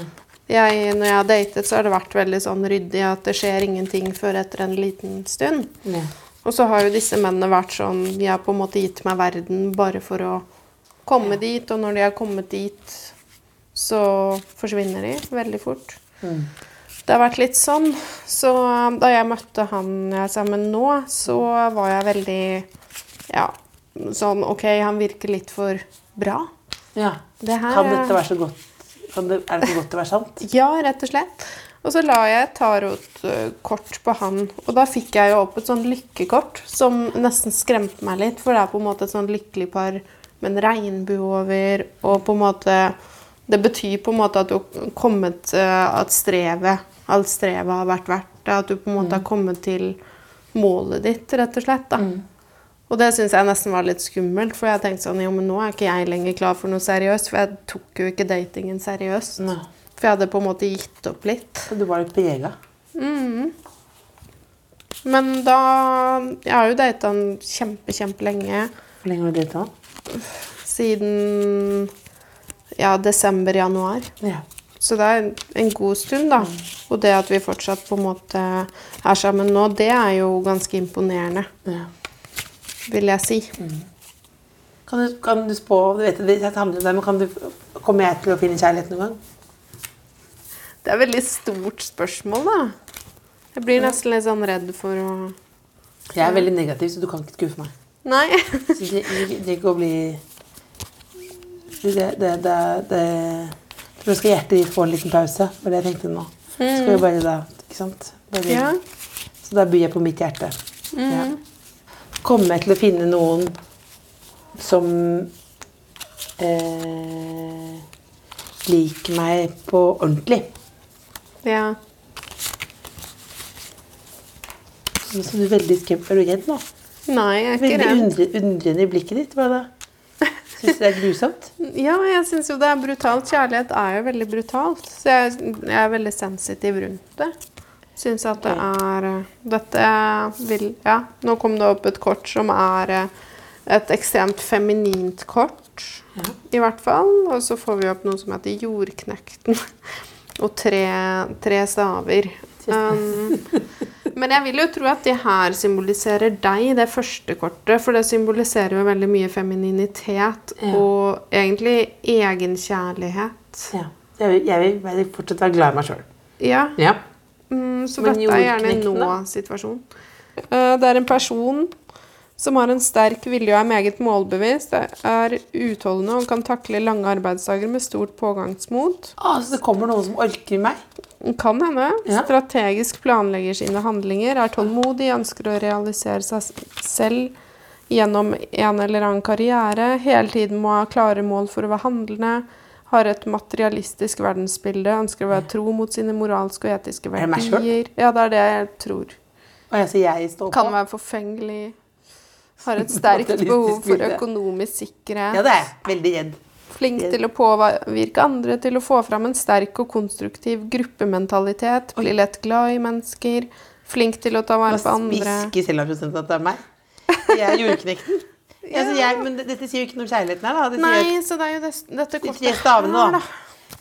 Jeg, når jeg har datet, så har det vært veldig sånn ryddig at det skjer ingenting før etter en liten stund. Ja. Og så har jo disse mennene vært sånn De har på en måte gitt meg verden bare for å komme dit, og når de har kommet dit, så forsvinner de veldig fort. Det har vært litt sånn. Så um, da jeg møtte han jeg er sammen nå, så var jeg veldig Ja, sånn OK, han virker litt for bra. ja. Det her Kan dette være så godt? Kan det, er det så godt til å være sant? Ja, rett og slett. Og så la jeg et tarotkort på han, og da fikk jeg jo opp et sånn lykkekort som nesten skremte meg litt, for det er på en måte et sånn lykkelig par med en regnbue over, og på en måte Det betyr på en måte at du har kommet eh, At strevet, alt strevet har vært verdt det, at du på en måte har kommet til målet ditt, rett og slett. da. Og det syns jeg nesten var litt skummelt, for jeg tenkte sånn, jo, men nå er ikke jeg lenger klar for noe seriøst, for jeg tok jo ikke datingen seriøst. Nei. For jeg hadde på en måte gitt opp litt. Så du var litt prega. Men da Jeg har jo data han kjempe, kjempelenge. Hvor lenge har du data han? Siden ja, desember-januar. Ja. Så det er en god stund, da. Og det at vi fortsatt på en måte er sammen nå, det er jo ganske imponerende, ja. Vil jeg si. Kan du, kan du spå du vet, det handler om deg, men kan du, Kommer jeg til å finne kjærlighet noen gang? Det er et veldig stort spørsmål, da. Jeg blir nesten litt sånn redd for å Jeg er veldig negativ, så du kan ikke skuffe meg. Nei. Så det det trenger ikke å bli Det, det, det, det Nå skal hjertet ditt få en liten pause, var det jeg tenkte nå. Skal vi bare da, ikke sant? Bare, Ja. Så da byr jeg på mitt hjerte. Ja. Kommer jeg til å finne noen som eh, liker meg på ordentlig? Ja. Så du veldig skremt. Er du redd nå? Nei, jeg er ikke Veldig redd. undre, undrende i blikket ditt. Hva da? Syns du det er grusomt? Ja, jeg syns jo det er brutalt. Kjærlighet er jo veldig brutalt. Så jeg, jeg er veldig sensitiv rundt det. Syns at det er eh, Dette vil Ja, nå kom det opp et kort som er eh, et ekstremt feminint kort, i hvert fall. Og så får vi opp noe som heter Jordknekten. Og tre, tre staver. Um, men jeg vil jo tro at det her symboliserer deg, det første kortet. For det symboliserer jo veldig mye femininitet Ja. og egentlig egenkjærlighet. Ja. Jeg vil, jeg vil fortsatt være glad i meg sjøl. Ja, Ja. Mm, så Men dette er gjerne en nå-situasjon. Eh, det er en person som har en sterk vilje og er meget målbevisst, er utholdende og kan takle lange arbeidsdager med stort pågangsmot. Ah, så det kommer noen som orker meg? Kan hende. Ja. Strategisk planlegger sine handlinger, er tålmodig, ønsker å realisere seg selv gjennom en eller annen karriere, hele tiden må ha klare mål for å være handlende, har et materialistisk verdensbilde, ønsker å være tro mot sine moralske og etiske verdier. Er det meg selv? Ja, det er det jeg tror. Og jeg, så jeg står på. Kan være forfengelig. Har et sterkt behov for økonomisk sikkerhet. Ja, det er jeg. Veldig redd. Flink til å påvirke andre til å få fram en sterk og konstruktiv gruppementalitet. Blir lett glad i mennesker. Flink til å ta vare på andre. hvisker Selva-prosenten at det er meg? Jeg er jordknekten. Ja, Altså jeg, men dette sier jo ikke noe om kjærligheten her, da. Det Nei, så det er jo det, dette de tre stavene, da.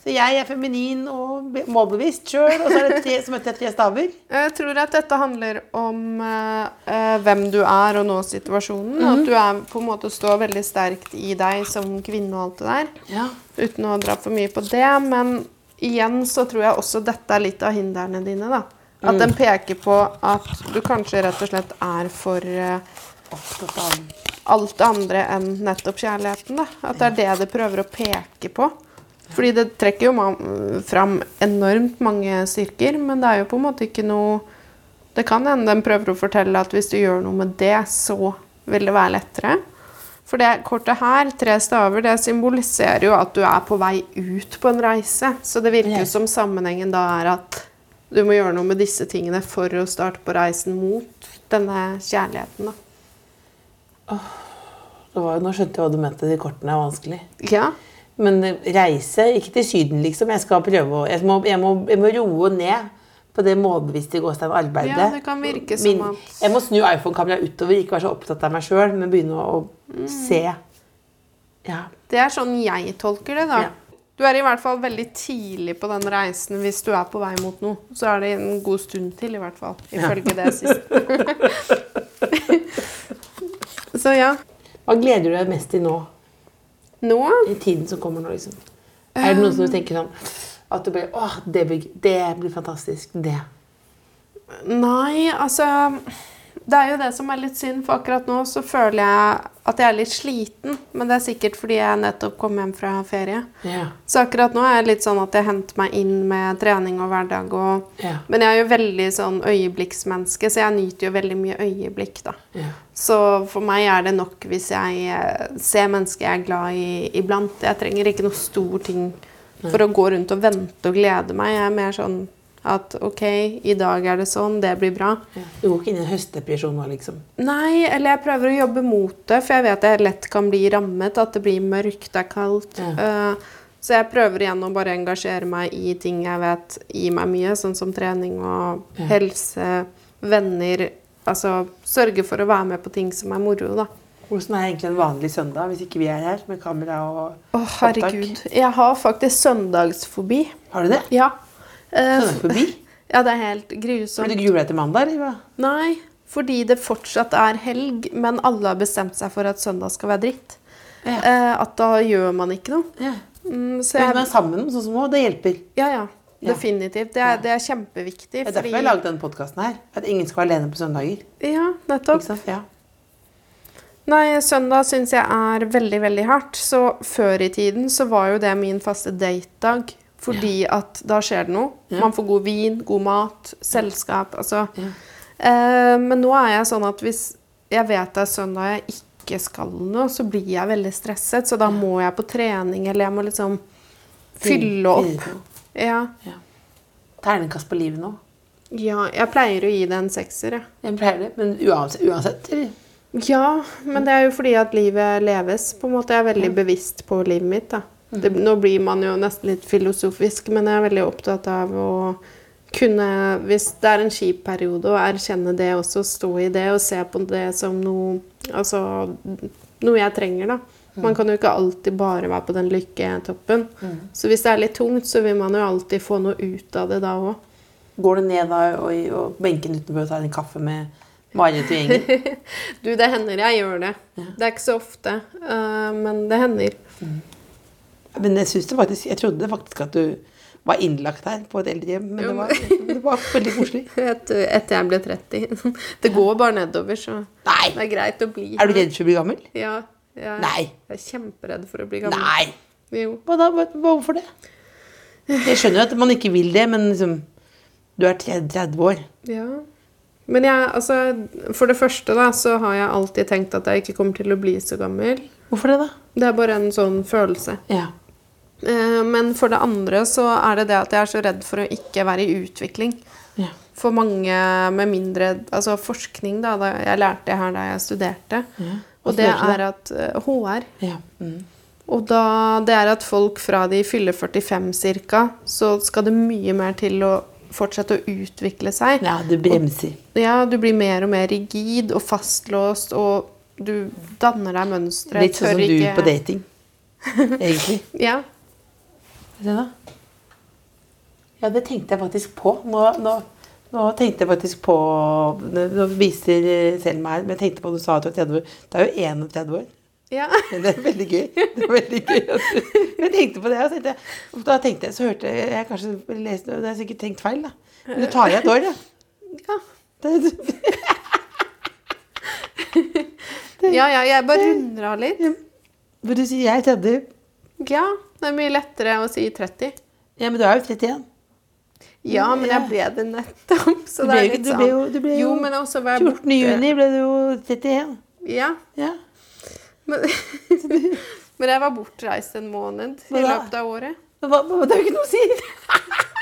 Så jeg er feminin og be- målbevisst sjøl, og så er det tre, så møtte jeg tre staver. Jeg tror at dette handler om eh, hvem du er og nå situasjonen. At du er på en måte står veldig sterkt i deg som kvinne og alt det der. Ja. Uten å dra for mye på det. Men igjen så tror jeg også dette er litt av hindrene dine. da. At den peker på at du kanskje rett og slett er for uh, Opptatt av alt andre enn nettopp kjærligheten. da. At det er det det prøver å peke på. Fordi det trekker jo fram enormt mange styrker, men det er jo på en måte ikke noe Det kan hende den prøver å fortelle at hvis du gjør noe med det, så vil det være lettere. For det kortet her, tre staver, det symboliserer jo at du er på vei ut på en reise. Så det virker jo som sammenhengen da er at du må gjøre noe med disse tingene for å starte på reisen mot denne kjærligheten. da. Det var, Nå skjønte jeg hva du mente. De kortene er vanskelig. Ja, Men reise, ikke til Syden, liksom. Jeg skal prøve å Jeg må, jeg må, jeg må roe ned på det målbevisste arbeidet. Ja, det kan virke som Min, at- Jeg må snu iPhone-kameraet utover, ikke være så opptatt av meg sjøl, men begynne å, å se. Ja. Det er sånn jeg tolker det, da. Ja. Du er i hvert fall veldig tidlig på den reisen hvis du er på vei mot noe. Så er det en god stund til, i hvert fall. Ifølge det siste. Så ja. Hva gleder du deg mest til nå? Nå I tiden som kommer nå, liksom? Er det noe som du tenker sånn At du bare Åh, det blir, det blir fantastisk. Det. Nei, altså Det er jo det som er litt synd, for akkurat nå så føler jeg at jeg er litt sliten. Men det er sikkert fordi jeg nettopp kom hjem fra ferie. Yeah. Så akkurat nå er jeg litt sånn at jeg henter meg inn med trening og hverdag. Og, yeah. Men jeg er jo veldig sånn øyeblikksmenneske, så jeg nyter jo veldig mye øyeblikk, da. Yeah. Så for meg er det nok hvis jeg eh, ser mennesker jeg er glad i iblant. Jeg trenger ikke noe stor ting for å gå rundt og vente og glede meg. Jeg er mer sånn at OK, i dag er det sånn, det blir bra. Du går ikke inn i en høstdepresjon nå, liksom? Nei, eller jeg prøver å jobbe mot det, for jeg vet jeg lett kan bli rammet. At det blir mørkt, det er kaldt. Ja. Uh, så jeg prøver igjen å bare engasjere meg i ting jeg vet gir meg mye, sånn som trening og Ja. helse, venner. Altså sørge for å være med på ting som er moro, da. Hvordan er egentlig en vanlig søndag hvis ikke vi er her med kamera og Å, herregud. Jeg har faktisk søndagsfobi. Har du det? Ja. Eh, forbi? Ja, det er helt Har Blir du deg til mandag, eller? Nei, fordi det fortsatt er helg, men alle har bestemt seg for at søndag skal være dritt. Ja. Uh, at da gjør man ikke noe. Ja. Mm, så jeg, sammen, sånn som nå, det hjelper. ja, ja. Definitivt. Det er, det er kjempeviktig. Det er derfor jeg har laget denne podkasten her. At ingen skal være alene på søndager. Ja, nettopp. Ja. Nei, søndag syns jeg er veldig, veldig hardt. Så før i tiden så var jo det min faste datedag. Fordi at da skjer det noe. Ja. Man får god vin, god mat, selskap. Altså. Ja. Eh, men nå er jeg sånn at hvis jeg vet det er søndag jeg ikke skal noe, så blir jeg veldig stresset. Så da må jeg på trening, eller jeg må liksom fylle opp. Ja. Terningkast på livet nå. ja, jeg pleier å gi det en sekser, jeg. Jeg pleier det, men uansett, uansett eller? Ja, men det er jo fordi at livet leves. på en måte. Jeg er veldig bevisst på livet mitt. da. Det, nå blir man jo nesten litt filosofisk, men jeg er veldig opptatt av å kunne, hvis det er en kjip periode, å erkjenne det også, stå i det og se på det som noe Altså noe jeg trenger, da. Man kan jo ikke alltid bare være på den lykketoppen. Så hvis det er litt tungt, så vil man jo alltid få noe ut av det da òg. Går du ned da og, og benken utenfor og tar en kaffe med Marit og gjengen? Du, det hender jeg gjør det. Det er ikke så ofte, uh, men det hender. Men jeg det faktisk, jeg trodde faktisk at du var innlagt her på et eldrehjem. Men det var, det var veldig koselig. Etter, jeg ble 30. Det går bare nedover, så Nei! det er greit å bli Er du redd for å bli gammel? Ja. Jeg, Nei. Jeg er kjemperedd for å bli gammel. Nei! Jo. Hva da? Hvorfor det? Jeg skjønner jo at man ikke vil det, men liksom Du er 30 30 år. Ja. Men jeg, altså For det første, da, så har jeg alltid tenkt at jeg ikke kommer til å bli så gammel. Hvorfor det, da? Det er bare en sånn følelse. Ja. Eh, Men for det andre så er det det at jeg er så redd for å ikke være i utvikling. ja. For mange med mindre Altså forskning, da. jeg lærte det her da jeg studerte. Ja. Og det er at eh, HR. ja. Mm. Og da, det er at folk fra de fyller 45 cirka, så skal det mye mer til å fortsette å utvikle seg. ja, du bremser. Ja, du blir mer og mer rigid og fastlåst, og du danner deg mønstre. Litt sånn som du ikke- på dating. Egentlig. Ja. Da. Ja, det tenkte jeg faktisk på. Nå, nå, nå tenkte jeg faktisk på Nå viser Selma her, men jeg tenkte på du sa at du er 30 år. Det er jo 31 år. ja. Det er veldig gøy. Det er veldig gøy. Men Jeg tenkte på det, og tenkte da tenkte jeg, så hørte jeg, jeg kanskje leste, det er sikkert tenkt feil da. Men du tar i et år, ja. Ja. Det, ja, ja, jeg bare runder av litt. hvor du sier jeg er 30. Ja, det er mye lettere å si 30. Ja, men du er jo 31. Ja, men jeg ble det nettopp. Så det er jo- sånn. du sånn ble jo- du ble jo Jo, men også være 14. juni ble du jo 31. Ja. Ja. Men, men jeg var bortreist en måned i løpet av året. Men hva, det er jo ikke noe å si!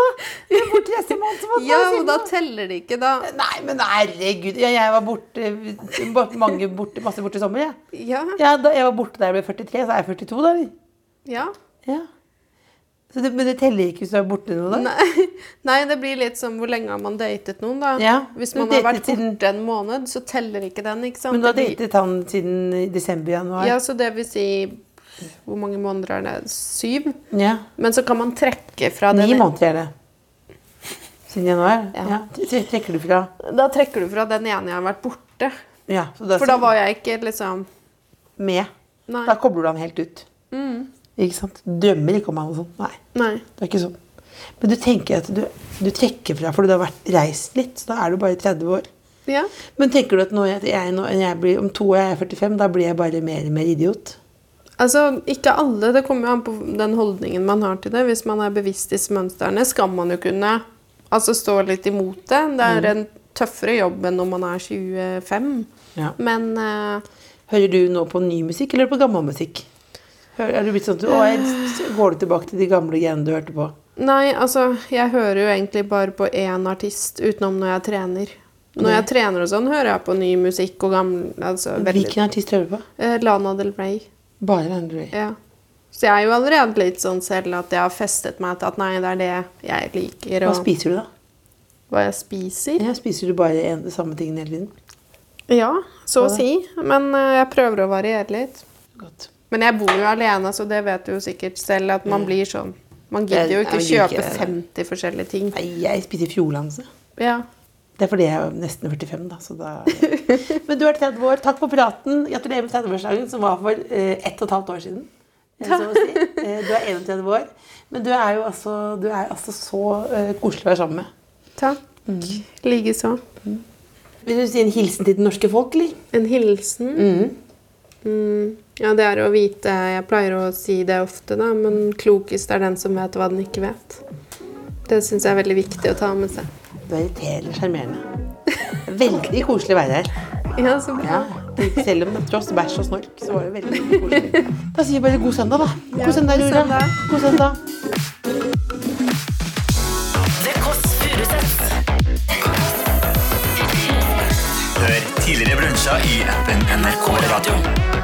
Da? Vi er borte neste måned, så Ja, og da teller det ikke, da. Nei, men herregud. Ja, jeg var borte mange borte, masse borte i sommer, jeg. Ja. Ja, da jeg var borte da jeg ble 43, så er jeg 42 da, ja. Ja. Så det, men det teller ikke hvis du er borte nå, da? Nei, nei, det blir litt som hvor lenge har man datet noen, da. Ja, Hvis man har vært vært siden- borte en måned, så teller ikke den, ikke sant? Men du har datet han siden desember-januar? Ja, så det vil si Hvor mange måneder er det? Syv? Ja. Men så kan man trekke fra den Ni måneder er det. Siden januar? Ja. Ja. Trekker du fra? Da trekker du fra den ene jeg har vært borte. Ja. Så da, For da var jeg ikke liksom med. Nei. Da kobler du han helt ut. Mm. Ikke sant? Drømmer ikke om han og sånn. Nei. Nei. Det er ikke sånn. Men du tenker at du, du trekker fra fordi du har vært reist litt, så da er du bare 30 år. Ja. Men tenker du at når jeg, jeg, når jeg blir, om to år er jeg 45, da blir jeg bare mer og mer idiot? Altså, ikke alle. Det kommer jo an på den holdningen man har til det. Hvis man er bevisst disse mønstrene, skal man jo kunne altså, stå litt imot det. Det er en tøffere jobb enn når man er 25. Ja. Men uh, Hører du nå på ny musikk eller på gammel musikk? Er du blitt sånn at å, jeg, Går du tilbake til de gamle greiene du hørte på? Nei, altså, jeg hører jo egentlig bare på én artist utenom når jeg trener. Når jeg trener og sånn, hører jeg på ny musikk og gammel altså, Hvilken artist hører du på? eh, Lana Del Rey. Bare Andre Ray. Ja. Så jeg er jo allerede litt sånn selv at jeg har festet meg til at nei, det er det jeg liker. Hva Og spiser du, da? hva jeg spiser. Ja, spiser du bare en, samme ting, hele tiden? Ja, så å si. Men eh, jeg prøver å variere litt. Godt. Men jeg bor jo alene, så det vet du jo sikkert selv at man blir sånn Man gidder jo ikke kjøpe 50 forskjellige ting. Nei, jeg spiser Fjordlandse. Ja. Det er fordi jeg er nesten 45, da. Så da Men du er 30 år. Takk for praten. Gratulerer med 30-årsdagen, som var for eh, ett og et halvt år siden. eh, Så å si. Eh, du er 31 år. Men du er jo altså, du er altså så eh, koselig å være sammen med. Takk. Likeså. Vil du si en hilsen til det norske folk, eller? En hilsen. Mm. Ja, det er å vite Jeg pleier å si det ofte, da, men klokest er den som vet hva den ikke vet. Det syns jeg er veldig viktig å ta med seg. Du er irriterende sjarmerende. Veldig koselig å være her. Ja, så bra. Ja, selv om tross bæsj og snork, så var det veldig, veldig koselig. Da sier vi bare god søndag, da. God søndag, god Rora. søndag. God søndag. Hør tidligere brunsja i appen NRK Radio.